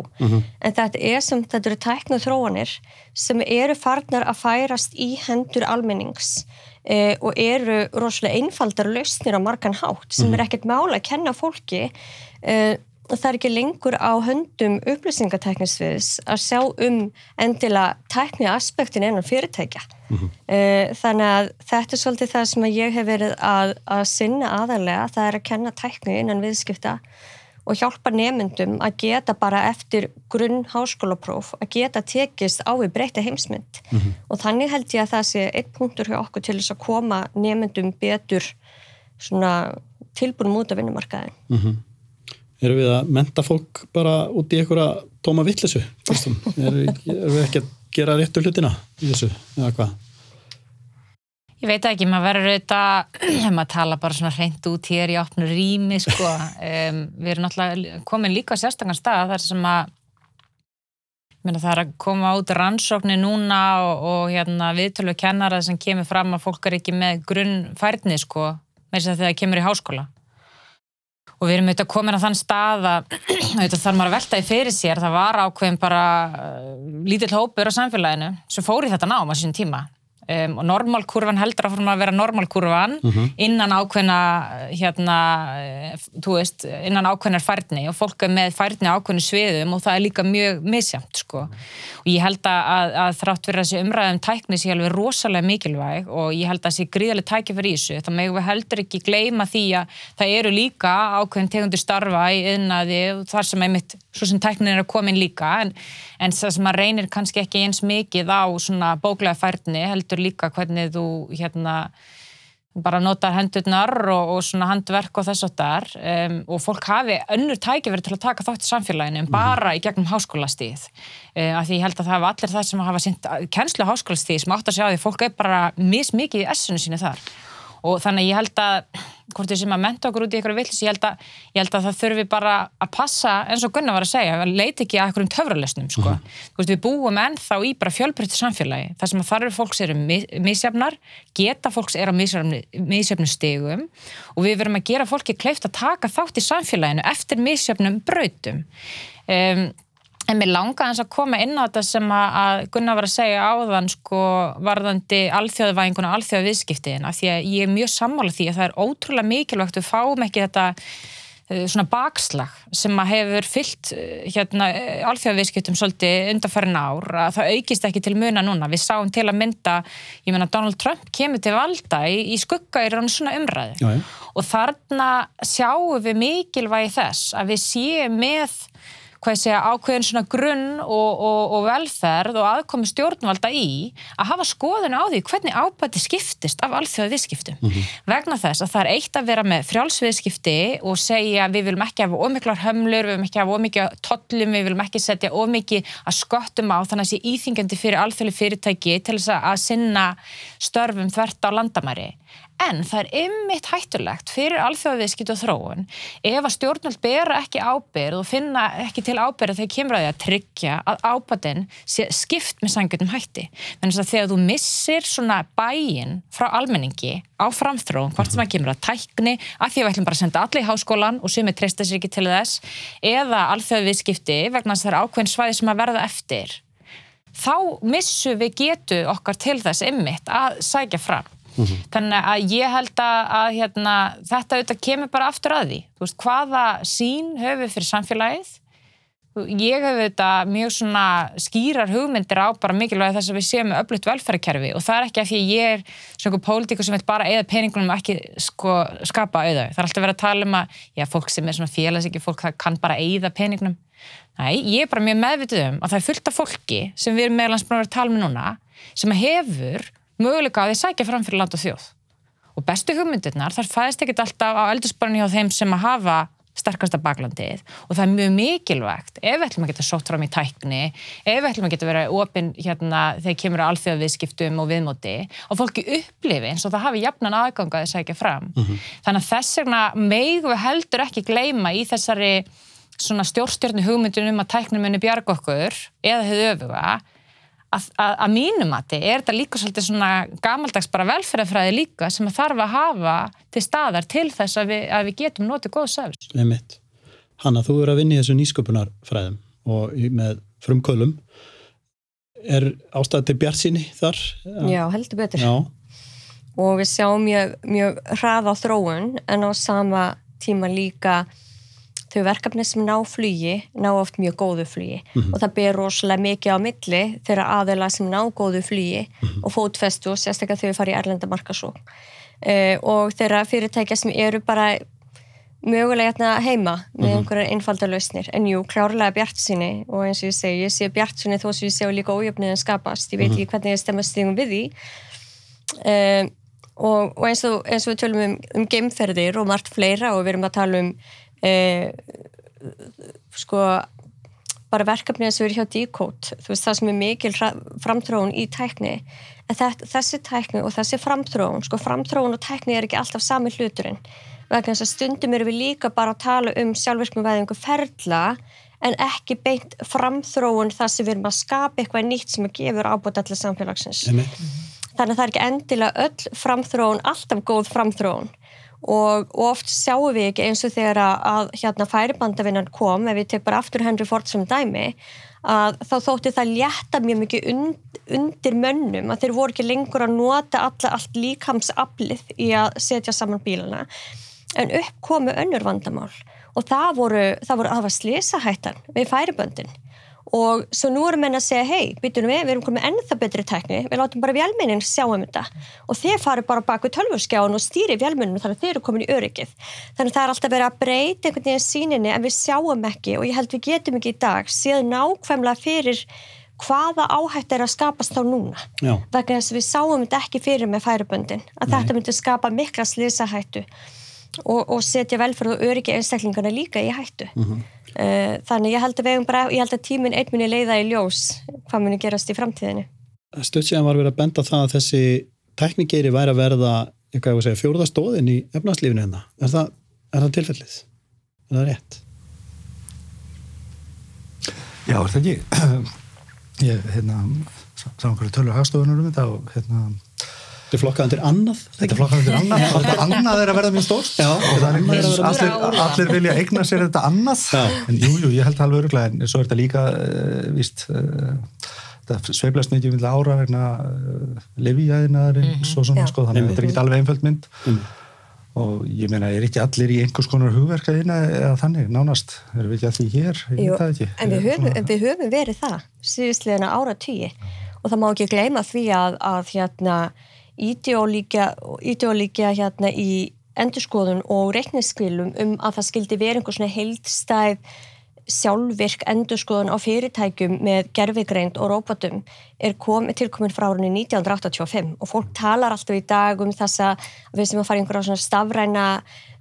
En þetta er sem þetta eru tæknu þróanir sem eru farnar að færast í hendur almennings eh, og eru rosalega einfaldar lausnir á margan hátt sem er ekkert mála að kenna fólki. Eh, það er ekki lengur á höndum upplýsingateknisviðs að sjá um endilega tækni aspektin innan fyrirtækja. Eh, Þannig að þetta er svolítið það sem ég hef verið að, að sinna aðalega, það er að kenna tækni innan viðskipta og hjálpa nefndum að geta bara eftir grunn háskólapróf að geta tekist á við breyta heimsmynd og þannig held ég að það sé eitt punktur hjá okkur til þess að koma nefndum betur svona tilbúin út af vinnumarkaðin. Erum við að menta fólk bara út í einhverja tóma vittlesu? Erum við, erum við ekki að gera réttu hlutina í þessu, eða hvað? Ég veit ekki, maður verður auðvitað, maður tala bara svona hreint út hér í opnu rými, sko. Um, við erum náttúrulega komin líka á sérstakann stað þar sem að Meina, það er að koma út rannsóknir núna og, og hérna, viðtölu kennara sem kemur fram að fólk er ekki með grunnfærni sko, með þess að það kemur í háskóla. Og við erum auðvitað komin á þann stað að auðvitað þarf maður að velta í fyrir sér, það var ákveðin bara uh, lítill hópur á samfélaginu sem fór í þetta nám á sín tíma. Um, og normálkurvan heldur að að vera normálkurvan innan ákveðna hérna, eh, þú veist, innan ákveðnar færni. Og fólk er með færni ákveðnu sviðum og það er líka mjög misjamt sko. og ég held að, að, að þrátt fyrir þessi umræðum tækni sé alveg rosalega mikilvæg og ég held að þessi gríðarlega tækifæri í þessu það megum við heldur ekki gleyma því að það eru líka ákveðin tegundir starfa í yðnaði þar sem einmitt svo sem tæknin er að koma inn líka. En, en það sem maður reynir kannski ekki eins mikið á svona bóklega færni heldur líka hvernig þú hérna bara notar hendurnar og, og svona handverk og þess að þar um, og fólk hafi önnur tækifæri til að taka þátt í samfélaginu en bara í gegnum háskólastíð um, af því ég held að það hafa allir það sem hafa sint kennslu háskólastíð sem átt að sjá því fólk er bara mismikið í essinu síni þar. Og þannig ég held að hvort við sem að menta okkur út í einhverju villis ég ég held að það þurfi bara að passa eins og Gunnar var að segja, að leita ekki að einhverjum töfralösnum sko. veist, við búum ennþá í bara fjölbreytti samfélagi þar sem að þarf fólks eru misjafnar geta fólks er á misjafnum stegum og við verum að gera fólki kleift að taka þátt í samfélaginu eftir misjafnum brautum um, En mér langa eins að koma inn á þetta sem að Gunnar var að segja áðan sko varðandi alþjóðvæðinguna og alþjóðviðskiptiðina því að ég er mjög sammála því að það er ótrúlega mikilvægt við fáum ekki þetta uh, svona bakslag sem að hefur fyllt uh, hérna alþjóðviðskiptum svolítið undarfærin ár að það aukist ekki til muna núna. Við sáum til að mynda, ég menna Donald Trump kemur til valda í, í skugga í rann svona umræði já. og þarna sjáum við mikilvægi þess að við séum með hvað ég segja, ákveðin svona grunn og, og, og velferð og aðkomi stjórnvalda í að hafa skoðun á því hvernig ábæti skiptist af alþjóða viðskiptum. Vegna þess að það er eitt að vera með frjálsviðskipti og segja við viljum ekki hafa ómiklar hömlur, við viljum ekki hafa ómikið tollum, við viljum ekki setja ómikið að skottum á þannig að sé íþingjandi fyrir alþjóðli fyrirtæki til þess að sinna störfum þvert á landamæri. En það er ymmit hættulegt fyrir alþjóðaviðskipt og þróun ef að stjórnvöld bera ekki ábyrð og finna ekki til ábyrð þegar kemur að því að tryggja að ábæðin sé skipt með sangjöndum hætti. Þannig að þegar þú missir svona bæin frá almenningi á framþróun, hvort sem að kemur að tækni, að því að við ætlum bara að senda allir í háskólan og sumir treysta sér ekki til þess, eða alþjóðaviðskipti vegna þess að það er ákveðin svæði sem að verða eftir, þá missu við getu okkar til þess ymmit að sækja fram. Þannig að ég held að, að hérna, þetta auðvitað kemur bara aftur að því. Veist, hvaða sín höfum við fyrir samfélagið? ég hef þetta mjög svona skýrar hugmyndir á bara mikilvæg þess að við séum með öflutt velferðkerfi og það er ekki að því að ég er svona einhver pólitíkur sem vil bara eða peningunum og ekki sko, skapa auða. Það er alltaf verið að tala um að já, fólk sem er svona félagsiki, fólk það kann bara eða peningunum. Næ, ég er bara mjög meðvitið um að það er fullt af fólki sem við erum meðlans búin að vera að tala um núna sem hefur möguleika að því sækja fram fyrir land og þjóð. Og bestu hugmyndirnar, þar fæðist ekkert alltaf á eldursporinu hjá þeim sem að hafa sterkasta baklandið og það er mjög mikilvægt ef við ætlum að geta sótt fram í tækni ef við ætlum að geta verið opinn hérna þegar kemur að alþjóðaviðskiptum og viðmóti og fólki upplifi eins og það hafi jafnan aðganga að það sækja fram mm -hmm. þannig að þess vegna meigu við heldur ekki gleyma í þessari svona stjórnstjórnu hugmyndunum um að tæknum muni bjarga okkur eða hefur öfuga að, mínum að þið er þetta líka svolítið svona gamaldags bara velferðafræði líka sem þarf að hafa til staðar til þess að við, að við getum notið góð service. Nei mitt. Hanna, þú er að vinna í þessu nýsköpunarfræðum og með frumkölum. Er ástæði til bjart síni þar? Já, heldur betur. Já. Og við sjáum mjög, mjög hraða á þróun en á sama tíma líka þau verkefni sem ná flugi ná oft mjög góðu flugi mm -hmm. og það ber rosalega mikið á milli þeirra aðeila sem ná góðu flugi mm -hmm. og fótfestu og sérstaklega þau fari í erlendamarka svo uh, og þeirra fyrirtækja sem eru bara mögulega hérna heima með mm -hmm. einhverjar einfalda lausnir en jú, klárlega bjart sinni og eins og ég segi, ég sé bjart sinni þó sem ég sé líka ójöfnið en skapast, ég veit ekki hvernig ég stemmast þingum við því uh, og, og eins, og, eins og við tölum um, um geimferðir og margt fleira og við erum að tala um eh, sko bara verkefnið sem eru hjá Decode þú veist það sem er mikil framtróun í tækni en þetta, þessi tækni og þessi framtróun sko framtróun og tækni er ekki alltaf sami hluturinn. Vegna þess að stundum eru við líka bara að tala um sjálfverknum veðingu ferla en ekki beint framþróun þar sem við erum að skapa eitthvað nýtt sem að gefur ábútt allir samfélagsins. Emme. þannig að það er ekki endilega öll framþróun alltaf góð framþróun og oft sjáum við ekki eins og þegar að hérna færibandavinnan kom, ef við tek bara aftur Henry Ford sem dæmi, að þá þótti það létta mjög mikið und, undir mönnum, að þeir voru ekki lengur að nota alla, allt líkamsaflið í að setja saman bílana. En upp komu önnur vandamál og það voru, það voru aðvað slísahættan við færiböndin og svo nú erum við að segja hei, býtunum við, við erum komið ennþa betri tekni, við látum bara vjálminin sjá um þetta. Og þeir faru bara baku tölvurskjáun og stýri vjálmininu þannig að þeir eru komin í öryggið. Þannig að það er alltaf verið að breyta einhvern veginn síninni en við sjáum ekki og ég held við getum ekki í dag séð nákvæmlega fyrir hvaða áhætt er að skapast þá núna. Vegna þess að við sáum þetta ekki fyrir með færiböndin að Nei. þetta myndi skapa mikla slísahættu og, og setja velferð og öryggi einstaklingarna líka í hættu. Mm -hmm. Eh, þannig ég held að, bara, ég held að tímin einminni leiða í ljós hvað muni gerast í framtíðinu Stöðsíðan var verið að benda það að þessi teknikeri væri að verða segja, fjórðastóðin í efnarslífinu hérna er það, er það tilfellið? Er það rétt? Já, er það ekki ég, hérna sá okkur tölur hagstofunum um þetta og hérna Þetta er flokkað undir annað Þetta er flokkað undir annað? Þetta annað er að verða mjög stórt. Allir, allir vilja eigna sér þetta annað. Já. en jújú, jú, ég held alveg öruglega en svo er þetta líka uh, víst uh, þetta sveiblast mikið vilja ára vegna uh, levíjæðinaðarinn mm -hmm. svo svona, sko, þannig að þetta er ekki alveg einföld mynd. Mm. og ég meina, er ekki allir í einhvers konar hugverkaðina eða þannig, nánast erum við ekki því hér, ég veit það ekki. En við höfum, en við höfum verið það síðustlega ára tíi og það má ekki gleyma því að, að hérna ídeolíkja hérna í endurskoðun og reikniskvilum um að það skildi verið einhvers svona heildstæð sjálfvirk endurskoðun á fyrirtækjum með gerfigreind og rópatum er tilkomin frá árunni 1985 og fólk talar alltaf í dag um þess að við sem að fara einhverja svona stafræna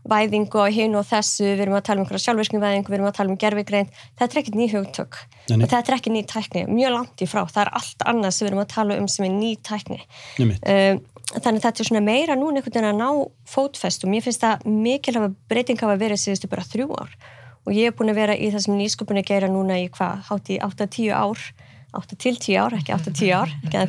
væðingu og hinn og þessu, við erum að tala um einhverja sjálfvirkni væðingu, við erum að tala um gerfigreind þetta er ekkert ný hugtök, þetta er ekki ný tækni mjög langt í frá, það er allt annað sem við erum að tala um sem er ný tækni. Um, þannig þetta er svona meira núna einhvern veginn að ná fótfest og mér finnst það mikilvæg breyting hafa verið síðustu bara þrjú ár. Og ég er búin að vera í þessum nýsköpunni gera núna í hvað, hátt í 8-10 ár? 8-10 ár, ekki 8-10 ár ekki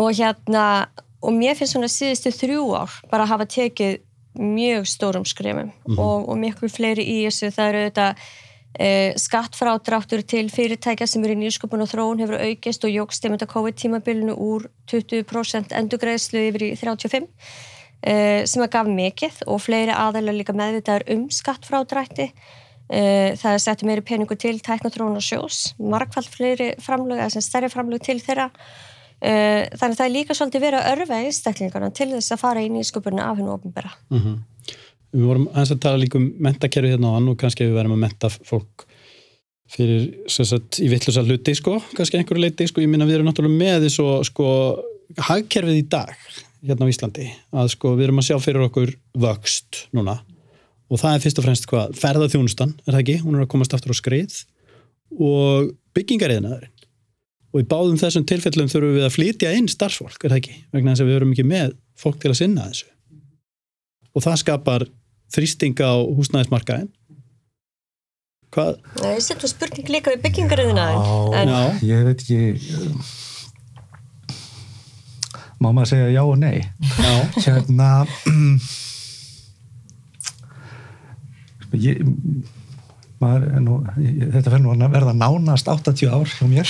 og hérna, og mér finnst svona síðustu þrjú ár bara hafa tekið mjög stórum skrefum mm -hmm. og, og miklu fleiri í þessu. Það eru þetta Eh, skattfrádráttur til fyrirtækja sem eru í nýrsköpun og þróun hefur aukist og jógst að COVID-tímabilinu úr 20% endugreðslu yfir í 35% eh, sem að gaf mikið og fleiri aðalega líka meðvitaður um skattfrádrætti. Uh, það settið meiri peningu til tæknatrónu og sjós, margfald fleiri framlög, eða sem stærri framlög til þeirra þannig að það er líka svolítið verið að örfa einstaklingarna til þess að fara inn í skupurna af hennu ofnbæra Mm Við vorum aðeins að tala líka um mentakerfi hérna á hann og kannski við verðum að menta fólk fyrir sagt, í vittlusa hluti sko, kannski einhverju leiti sko, ég minna við erum náttúrulega með þessu sko, hagkerfið í dag hérna á Íslandi, að sko við erum að sjá fyrir okkur vöxt núna. Og það er fyrst og fremst hvað, ferðarþjónustan er það ekki, hún er að komast aftur á skrið. Og byggingariðnaðurinn og í báðum þessum tilfellum þurfum við að flytja inn starfsfólk, er það ekki? Vegna þess að við erum ekki með fólk til að sinna þessu. Og það skapar þrýsting á húsnæðismarkaðin hvað? Er settu spurning líka við byggingariðina Já, Já. ég veit ekki má maður segja já og nei? Já, hérna ég nú, þetta fer nú að verða nánast 80 ár hjá mér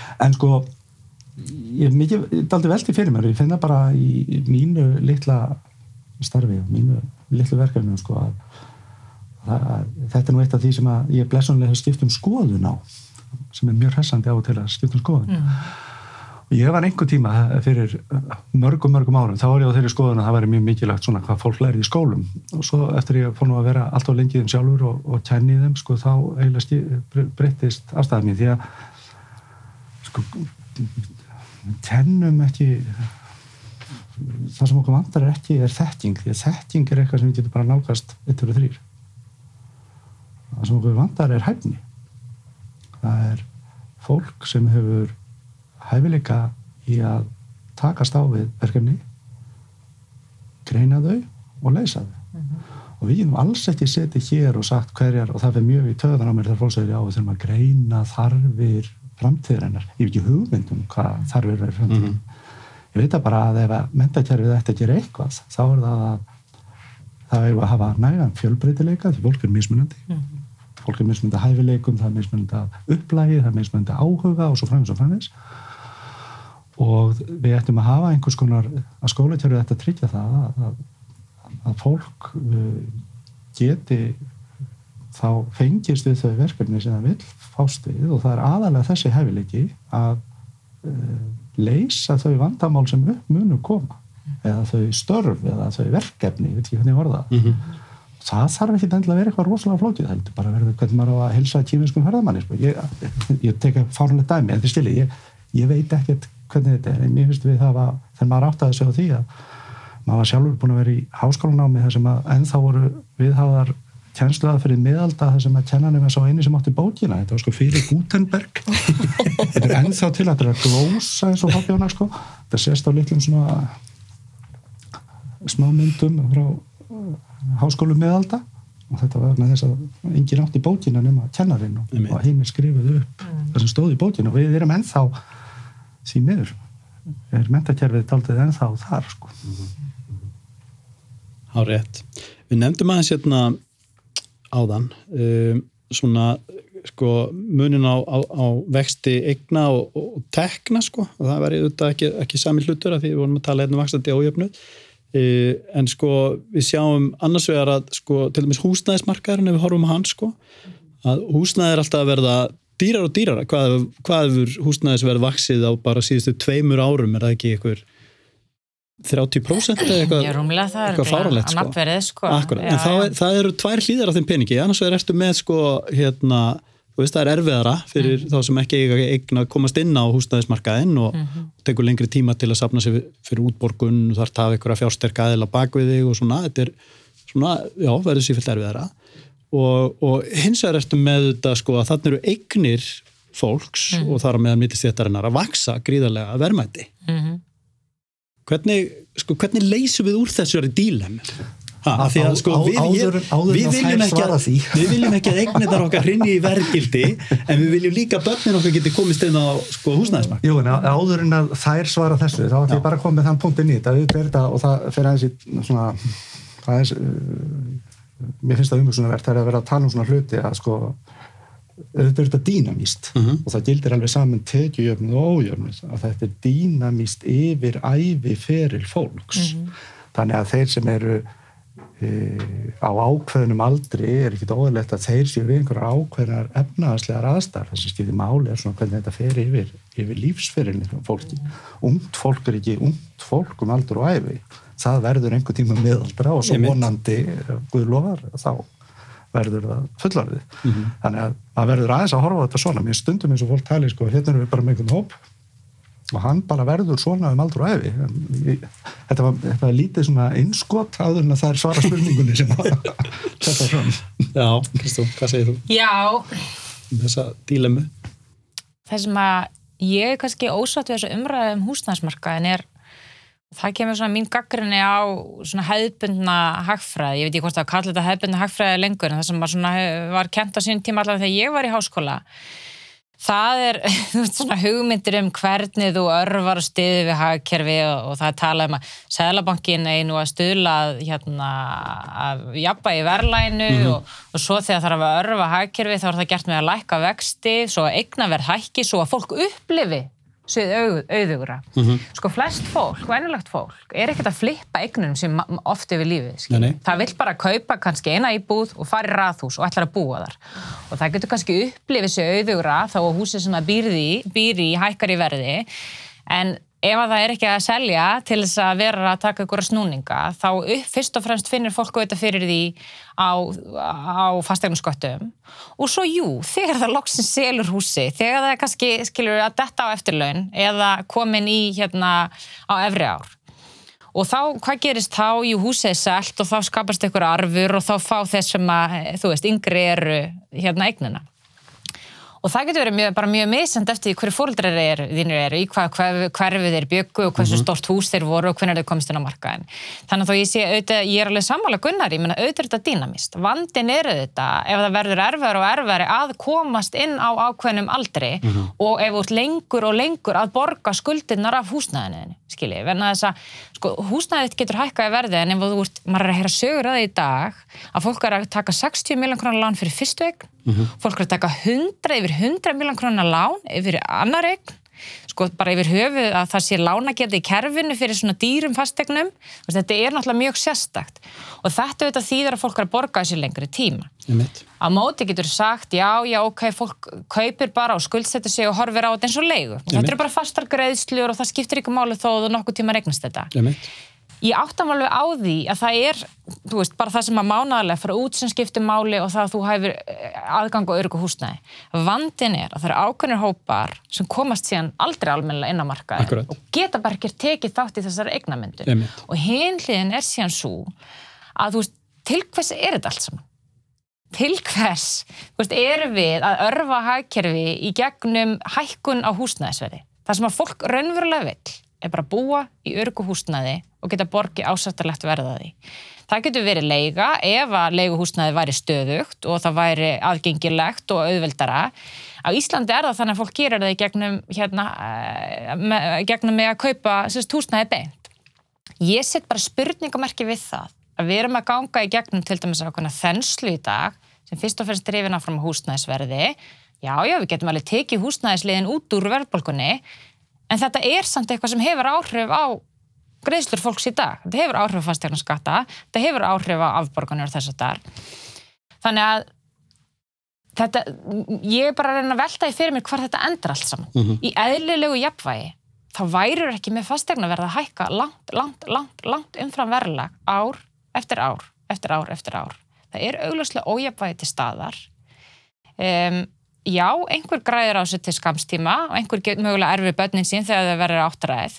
en sko ég er mikið, daldi veldi fyrir mér. Ég finna bara í mínu litla starfi og mínu litlu verkefnum sko að, að, að þetta er nú eitt af því sem ég blessunlega hef skipt um skoðun á sem er mjög hressandi á til að skipta um skoðun. Og ég var einhver tíma fyrir mörgum mörgum árum. Þá var ég á þeirri skoðun að það væri mjög mikilvægt svona hvað fólk lærið í skólum. Og svo eftir ég fór nú að vera alltaf lengið þeim sjálfur og, og kenni þeim sko þá eiginlega breyttist afstæðan mín. Því að sko kennum ekki það sem okkur vantar er ekki er þekking. Því að þekking er eitthvað sem við getum bara nálgast 1, 2, 3 það sem okkur vantar er hæfni. Það er fólk sem hefur hæfileika í að takast á við verkefni greina þau og leysa þau. Og við getum alls ekki setið hér og sagt hverjar og það fyrir mjög í töðan á mér þegar fólk segir já við þurfum að greina þarfir framtíðarinnar, ég hef ekki hugmynd um hvað þarfir verið framtíðin ég veit að bara að ef að mentakerfið ætti að gera eitthvað þá er það að það er að hafa nægan fjölbreytileika því fólk er mismunandi. Fólk er mismunandi að hæfileikum, það er mismunandi að upplægi, það er mismunandi að áhuga og svo framins og framins og við ættum að hafa einhvers konar að ætti að tryggja það að, að, fólk uh, geti þá fengist við þau verkefni sem það vil fást við og það er aðalega þessi hæfileiki að uh, leysa þau vandamál sem upp munu koma. Eða þau störf eða þau verkefni, ég veit ekki hvernig ég orða. Það það þarf ekki að vera eitthvað rosalega flókið það heldur bara að vera hvernig maður á að helsa tíminskum ferðamanni sko. ég, ég teka fárlega dæmi en því stili, ég, ég veit ekkert hvernig þetta er, en mér finnst við það að þegar maður áttaði sig á því að maður var sjálfur búin að vera í háskólanámi þar sem að ennþá voru viðháðar tjensluða fyrir miðalda þar sem að kennanum er svo eini sem átti bókina. Þetta var sko fyrir Gutenberg. Þetta er ennþá til að þetta er að glósa eins og hoppjána sko. Þetta sést á litlum svona smámyndum frá háskólu miðalda. Og þetta var með þess að enginn átti bókina nema kennarinn og, hinn er skrifuð upp það sem stóð í bókina og við erum ennþá því miður er mentakerfið daldið ennþá þar sko. Há rétt. Við nefndum aðeins hérna áðan um, svona sko munin á, á, á vexti eigna og, og, tekna sko og það væri auðvitað ekki, ekki sami hlutur af því við vorum að tala hérna um vaxtandi ójöfnuð uh, en sko við sjáum annars vegar að sko til dæmis húsnæðismarkaðurinn ef við horfum á hann sko að húsnæði er alltaf að verða dýrar og dýrar hvað, hvað húsnæðisverð vaksið á bara síðustu tveimur árum er það ekki einhver 30% eða eitthvað það er eitthvað fáránlegt, að sko. sko. En já. er, það eru tvær hlýðar á þeim peningi, annars vegar ertu með sko, hérna, veist það er erfiðara fyrir Mhm. þá sem ekki eiga eign að komast inn á húsnæðismarkaðinn og Mhm. tekur lengri tíma til að safna sig fyrir útborgun, þarf að hafa einhverja fjársterka aðila bak við þig og svona, þetta er svona, já, verður sífilt erfiðara og, og hins vegar ertu með þetta sko að þannig eru eignir fólks Mhm. og þar meðan mittistéttarinnar að vaksa gríðarlega verðmæti Mhm. hvernig, sko, hvernig leysum við úr þessu dílem? Ha, af því að sko Á- við, áður áður við, að viljum að, því. við viljum ekki að eignirnar okkar hrinni í verðgildi en við viljum líka að börnin okkar geti komist inn á sko, húsnæðismark Jú, en áður en að þær svara þessu þá ætlum ég bara að koma með þann punkt inn í þetta og það fer aðeins í svona það er uh, mér finnst það umhugsunarvert það er að vera að tala um svona hluti að sko auðvitað er þetta dýnamíst Mhm. og það gildir alveg saman tekjujöfnuð og ójöfnuð. Að þetta er dýnamíst yfir ævi feril fólks. Þannig að þeir sem eru e, á ákveðnum aldri er ekkit óðurlegt að þeir séu við einhverjar ákveðnar efnaðarslegar aðstæðar þess að skipti máli er svona hvernig þetta fer yfir, yfir lífsferilin fólki. Ungt fólk er ekki ungt fólk um aldur og æfi það verður einhver tíma miðaldra og svo vonandi Guðlofar þá verður það fullorðið. Mm -hmm. Þannig að það verður aðeins að horfa á þetta svona. Mér stundum eins og fólk tali, sko, hérna erum við bara með einhvern hóp og hann bara verður svona um aldur og efi. Þetta var, þetta var lítið svona innskott áður en að það er svara spurningunni sem setja fram. Já, Kristó, hvað segir þú? Já. Þessa dílemu? Þessum að ég er kannski ósátt við þessu umræðum húsnæðsmarkaðin er það kemur svona mín gaggrinni á svona hefðbundna hagfræði, ég veit ekki hvort það að kalla þetta hefðbundna hagfræði lengur en það sem var, svona, var kent á sín tíma allavega þegar ég var í háskóla það er svona hugmyndir um hvernig þú örvar og stiði við hagkerfi og, og það er talað um að Sælabankin er nú að stuðla hérna, að jafna í verlænu mm -hmm. og, og svo þegar það er að örfa hagkerfi þá er það gert með að lækka vexti svo að eigna verð hækki svo að fólk upplifi svið auðugra. Mm -hmm. Sko flest fólk, venilagt fólk, er ekkert að flippa eignunum sem oft yfir lífið. Nei, nei. Það vil bara kaupa kannski eina íbúð og fara í rathús og ætlar að búa þar. Og það getur kannski upplifið sér auðugra þá að húsið sem það býrði, býri í hækkar í verði en ef að það er ekki að selja til þess að vera að taka ykkur snúninga þá upp, fyrst og fremst finnir fólk auðvitað fyrir því á, á fastegnarskottum og svo jú, þegar það loksinn selur húsi, þegar það er kannski skilur að detta á eftirlaun eða komin í hérna á efri ár. Og þá, hvað gerist þá? Jú, húsið selt og þá skapast ykkur arfur og þá fá þess sem að, þú veist, yngri eru hérna eignina og það getur verið mjög, bara mjög misand eftir hverju fólkdrar er, þínir eru, í hvað hverfið þeir byggu og hversu mm -hmm. stort hús þeir voru og hvernig þeir komist inn á markaðin. Þannig að þó ég sé auðvitað, ég er alveg sammála gunnar, ég menna auðvitað þetta dýnamist. Vandin er auðvitað ef það verður erfæri og erfæri að komast inn á ákveðnum aldri mm -hmm. og ef út lengur og lengur að borga skuldinnar af húsnæðinu, skiljið, verna þess að sko, húsnæðið getur hækkað í verði en ef þú ert, maður er að heyra sögur að það í dag að fólk er að taka 60 miljón krónar lán fyrir fyrstu eign Mm -hmm. Fólk er að taka 100 yfir 100 miljón krónar lán yfir annar eign, sko bara yfir höfuð að það sé lánagerði í kerfinu fyrir svona dýrum fastegnum. Þetta er náttúrulega mjög sérstakt og þetta auðvitað þýðir að fólk er að borga þessi lengri tíma. Á móti getur sagt, já, já, ok, fólk kaupir bara og skuldsetur sig og horfir á þetta eins og leigu. Þetta eru bara fastar greiðslur og það skiptir ykkur máli þó að nokkuð tíma regnast þetta. Ég ég áttam alveg á því að það er þú veist, bara það sem að mánaðarlega fara út sem skiptir máli og það að þú hæfur eh, aðgang og örgu húsnæði. Vandin er að það eru ákveðnir hópar sem komast síðan aldrei almennilega inn á markaði og geta bara ekki tekið þátt í þessari eignamyndu og hinliðin er síðan svo að þú veist, til hvers er þetta allt saman? Til hvers, þú veist, eru við að örfa hagkerfi í gegnum hækkun á húsnæðisverði? Það sem að fólk raunverulega vil er bara að búa í örguhúsnaði og geta borgi ásættarlegt verðaði. Það getur verið leiga ef að leiguhúsnaði væri stöðugt og það væri aðgengilegt og auðveldara. Á Íslandi er það þannig að fólk gerir það í gegnum, hérna, eh, með, gegnum með að kaupa sérst, húsnaði beint. Ég set bara spurningamerki við það að við erum að ganga í gegnum til dæmis að þennslu í dag sem fyrst og fyrst drifina fram á húsnæðisverði. Já, já, við getum alveg tekið húsnæðisliðin út úr verðbólkunni en þetta er samt eitthvað sem hefur áhrif á greiðslur fólks í dag. Þetta hefur áhrif á fastegnaskatta, þetta hefur áhrif á afborganir og þess að það er. Þannig að þetta, ég er bara að reyna að velta í fyrir mér hvað þetta endur allt saman. Mm -hmm. Í eðlilegu jafnvægi, þá værur ekki með fastegna verða að hækka langt, langt, langt, langt umfram verðlag ár eftir ár, eftir ár, eftir ár. Það er augljóslega ójafvægi til staðar. Um, já, einhver græðir á sér til skamstíma og einhver mögulega erfið börnin sín þegar það verður áttræðið.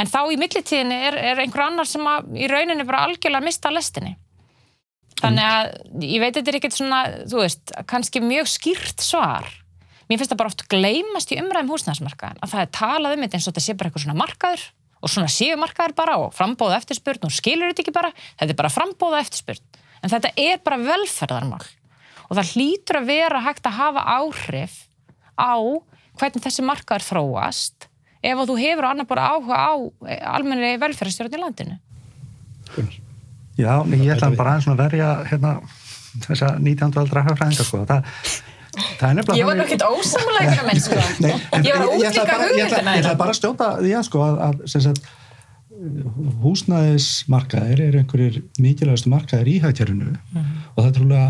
En þá í millitíðinni er, er einhver annar sem að, í rauninni bara algjörlega mista lestinni. Þannig að ég veit þetta er ekkert svona, þú veist, kannski mjög skýrt svar. Mér finnst það bara oft gleymast í umræðum húsnæðismarkaðin að það er talað um þetta eins og þetta sé bara eitthvað svona markaður og svona séu markaður bara og frambóða eftirspurn og skilur þetta ekki bara, þetta er bara frambóða eftirspurn. En þetta er bara velferðarmál og það hlýtur að vera hægt að hafa áhrif á hvernig þessi markaður þróast ef að þú hefur annar bara áhuga á eh, almenni velferðarstjórn í landinu Já, ég ætla bara aðeins að verja hérna, þessa 19. aldra hafðræðingar sko. það, er Ég var nokkið ósamlega menn sko. Nei, ég var að útlika hugmyndina Ég ætla bara að stjóta því að, sko, að, að sagt, húsnæðismarkaðir er einhverjir mikilvægastu markaðir í hægtjörunu og það er trúlega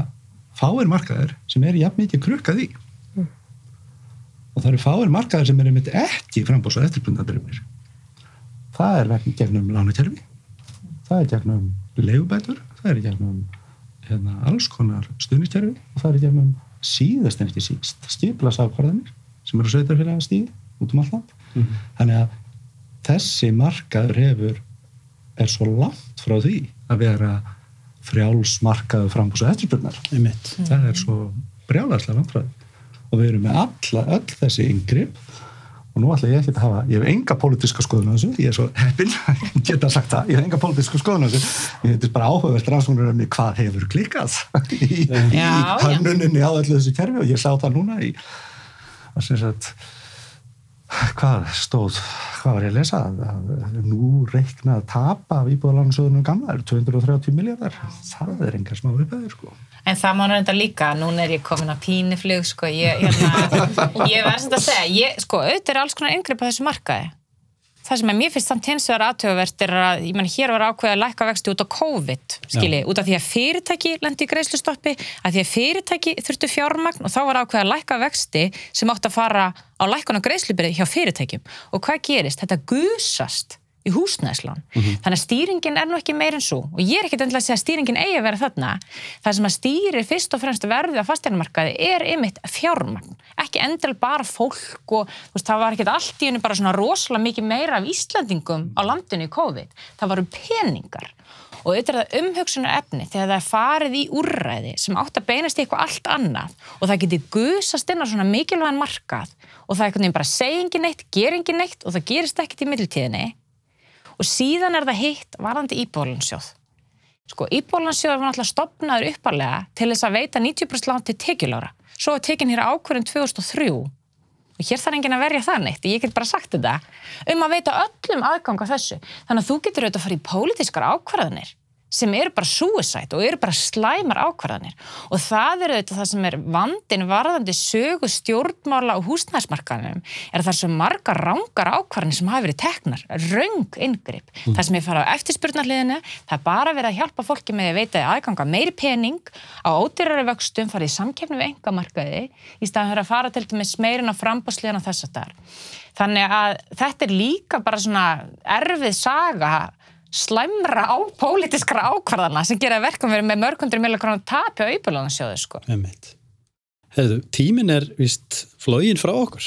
fáir markaðir sem er jafn mikið krukkað í. Og það eru fáir markaðir sem eru mitt ekki frambús og eftirbundandurumir það er vegna gegnum lánakerfi það er gegnum leifubætur það er gegnum hérna, alls konar stuðniskerfi og það er gegnum síðast en ekki síst skiplasákvarðanir sem eru sveitarfélaga stíði út um alland þannig að þessi markaður hefur er svo langt frá því að vera frjálsmarkaðu frambús og eftirspurnar. Einmitt. það er svo frá því og við erum með alla, öll þessi yngripp og nú ætla ég ekki að hafa ég hef enga pólitíska skoðun á þessu ég er svo heppinn, geta sagt það. Ég hef enga pólitíska skoðun á þessu. Ég þetta er bara áhugavert rannsóknur um hvað hefur klikkað í, í hönnuninni á öllu þessu kerfi. Og ég sá það núna í að sem sagt hvað stóð, hvað var ég að lesa? Nú reikna að tapa af íbúðalansöðunum gamla er 230 miljardar, það er engar smá viðbæður sko. En það má reynda líka, núna er ég komin að píniflug, sko, ég, hérna, ég verðs að segja, ég, sko, auðvitað er alls konar yngripp á þessu markaði. Það sem er mér finnst samt hins vegar aðtöfuvert er að, ég menn, hér var ákveðið að lækka vexti út á COVID, skilji, út af því að fyrirtæki lendi í greiðslustoppi, að því að fyrirtæki þurftu fjármagn og þá var ákveðið að lækka vexti sem átt að fara á lækkun og greiðslubyrði hjá fyrirtækjum. Og hvað gerist? Þetta gusast í húsnæðslán. Þannig að stýringin er nú ekki meir en svo og ég er ekkert endilega að segja að stýringin eigi að vera þarna. Það sem að stýrir fyrst og fremst verðið á fasteinumarkaði er ymitt fjármagn. Ekki endilega bara fólk og veist, það var ekkert allt í hennu bara svona rosalega mikið meira af Íslandingum á landinu í COVID. Það varu peningar. Og auðvitað er það umhugsunar efni þegar það er farið í úrræði sem átt að beinast í eitthvað allt annað og það geti gusast inn á svona mikilvægan markað og það er einhvern veginn bara segja engin neitt, gera engin neitt og það gerist ekkert í middiltíðinni og síðan er það hitt varandi íbólansjóð. Sko, íbólansjóð var náttúrulega stopnaður uppalega til þess að veita 90% lán til tekjulára. Svo var tekin hér ákvörðin 2003 og hér þarf enginn að verja það neitt, ég get bara sagt þetta, um að veita öllum aðgang á þessu. Þannig að þú getur auðvitað að fara í pólitískar ákvarðanir sem eru bara suicide og eru bara slæmar ákvarðanir og það eru auðvitað það sem er vandin varðandi sögu stjórnmála og húsnæðismarkanum er það sem margar rángar ákvarðanir sem hafa verið teknar, raung inngrip. Það sem er fara á eftirspurnarliðinu, það er bara verið að hjálpa fólki með að veita aðganga meiri pening á ódýrari vöxtum, farið í samkeppni við engamarkaði í staðan fyrir að fara til dæmis meirin á frambásliðan og þess að þar. Þannig að þetta er líka bara svona erfið saga slæmra á pólitískra ákvarðana sem gera verkum verið með mörgundur millir krónar tapi á auðbjörlunarsjóðu sko. Hefðu, tíminn er vist flógin frá okkur.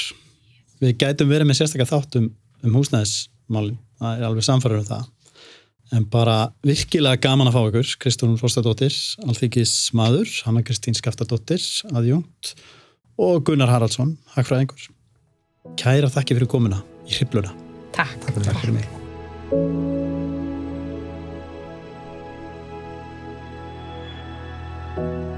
Við gætum verið með sérstaklega þátt um, um húsnæðismálin, það er alveg samfærður um það. En bara virkilega gaman að fá ykkur, Kristún Frostadóttir, Alþykis maður, Hanna Kristín Skaftadóttir, aðjónt og Gunnar Haraldsson, hagfræðingur. Kæra þakki fyrir komuna í hripluna. Takk. Takk fyrir mig. 嗯。